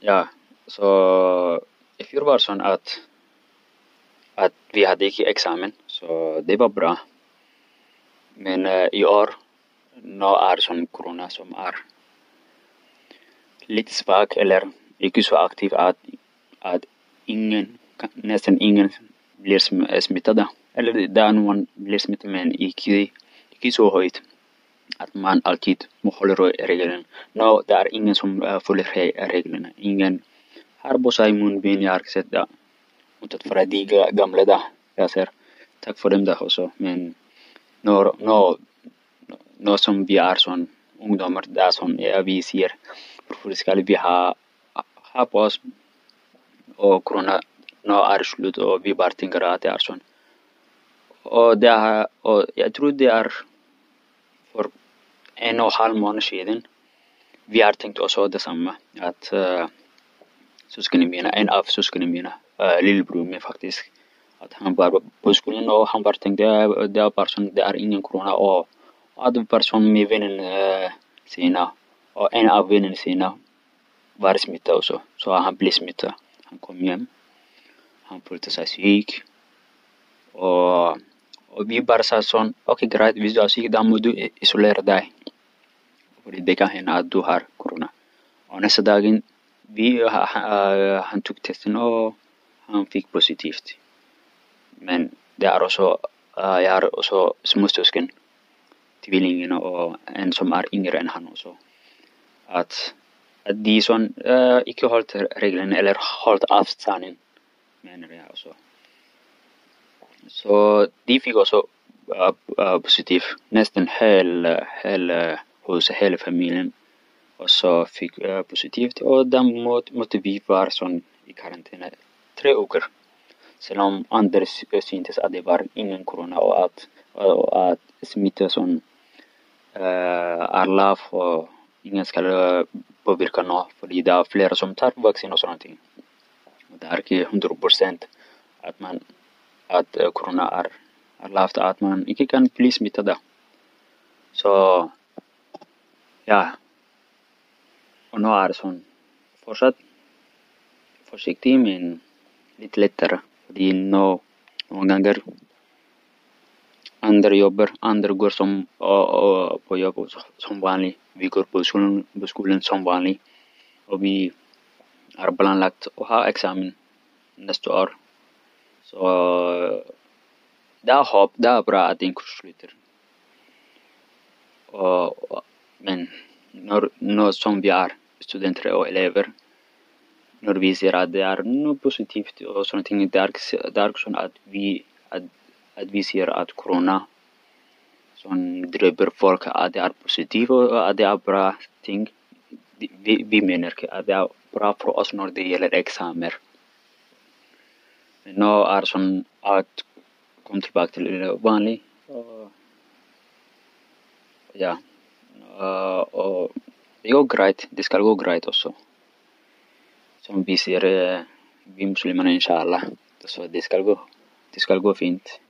Ja, så i fjol var det så att, att vi hade inte examen, så det var bra. Men uh, i år, nu är sån corona som är lite svag eller inte så aktiv att, att ingen, nästan ingen blir eh, smittad. Eller där någon blir smittad men icke, icke så högt att man alltid håller reglerna. No, det är ingen som uh, följer reglerna. Ingen har på i munbin, jag har sett det. Inte för att de gamla där, jag ser. Tack för dem där också. Men no, no, no som vi är som ungdomar, det är som ja, vi ser. Varför ska vi ha, ha på oss och corona no är slut och vi bara tänker att det är så. Och, det och jag tror det är En og halv måned siden vi har tenkt også det samme. At eh, uh, søsknene mine, en av søsknene mine, uh, lillebroren min faktisk at han var på skolen, og han bare tenkte eh, det er, person, det er ingen korona. Og hadde person med vennene eh, sine, og en av vennene sine var smittet også, så han ble smittet. Han kom hjem, han følte seg syk, og, og vi bare sa sånn OK, greit, hvis du er syk, da må du isolere deg. För det kan att du har corona. Och nästa vi, eh, han tog testen och han fick positivt. Men det är också, uh, jag har också småsyskon, tvillingen och en som är yngre än han också. Att Att de som uh, icke hållit reglerna eller hållit avstånden menar jag också. Så de fick också uh, uh, nästan hela, hela hos hela familjen. Och så fick jag positivt och då måste vi vara som i karantän tre veckor. Sen om andra eh, syntes att det var ingen corona och att, och att smitta som uh, är lav och ingen ska eh, påverka något. För det är flera som tar vaccin och sånt. Det är inte hundra procent att man att corona är, är lavt, att man inte kan bli smittad. Så ja. Och nu är det fortsatt försiktig men lite lättare. För det är många gånger andra jobbar, andra går som, och, och, på jobb som vanligt. Vi går på skolan, på skolan som vanligt. Och vi har planlagt att ha examen nästa år. Så det är hopp, det är bra att den kurs slutar. Och, men när, när som vi är studenter och elever, när vi ser att det är något positivt och sånt, det är, det är så att vi, att att vi ser att corona som driver folk att det är positivt och att det är bra ting. Vi, vi menar att det är bra för oss när det gäller examen. Nu är som att komma tillbaka till vanligt. Ja. Äh, och det går grejt. Det ska gå grejt också. Som vi ser, eh, vi muslimer inshallah. Så det ska gå, det ska gå fint.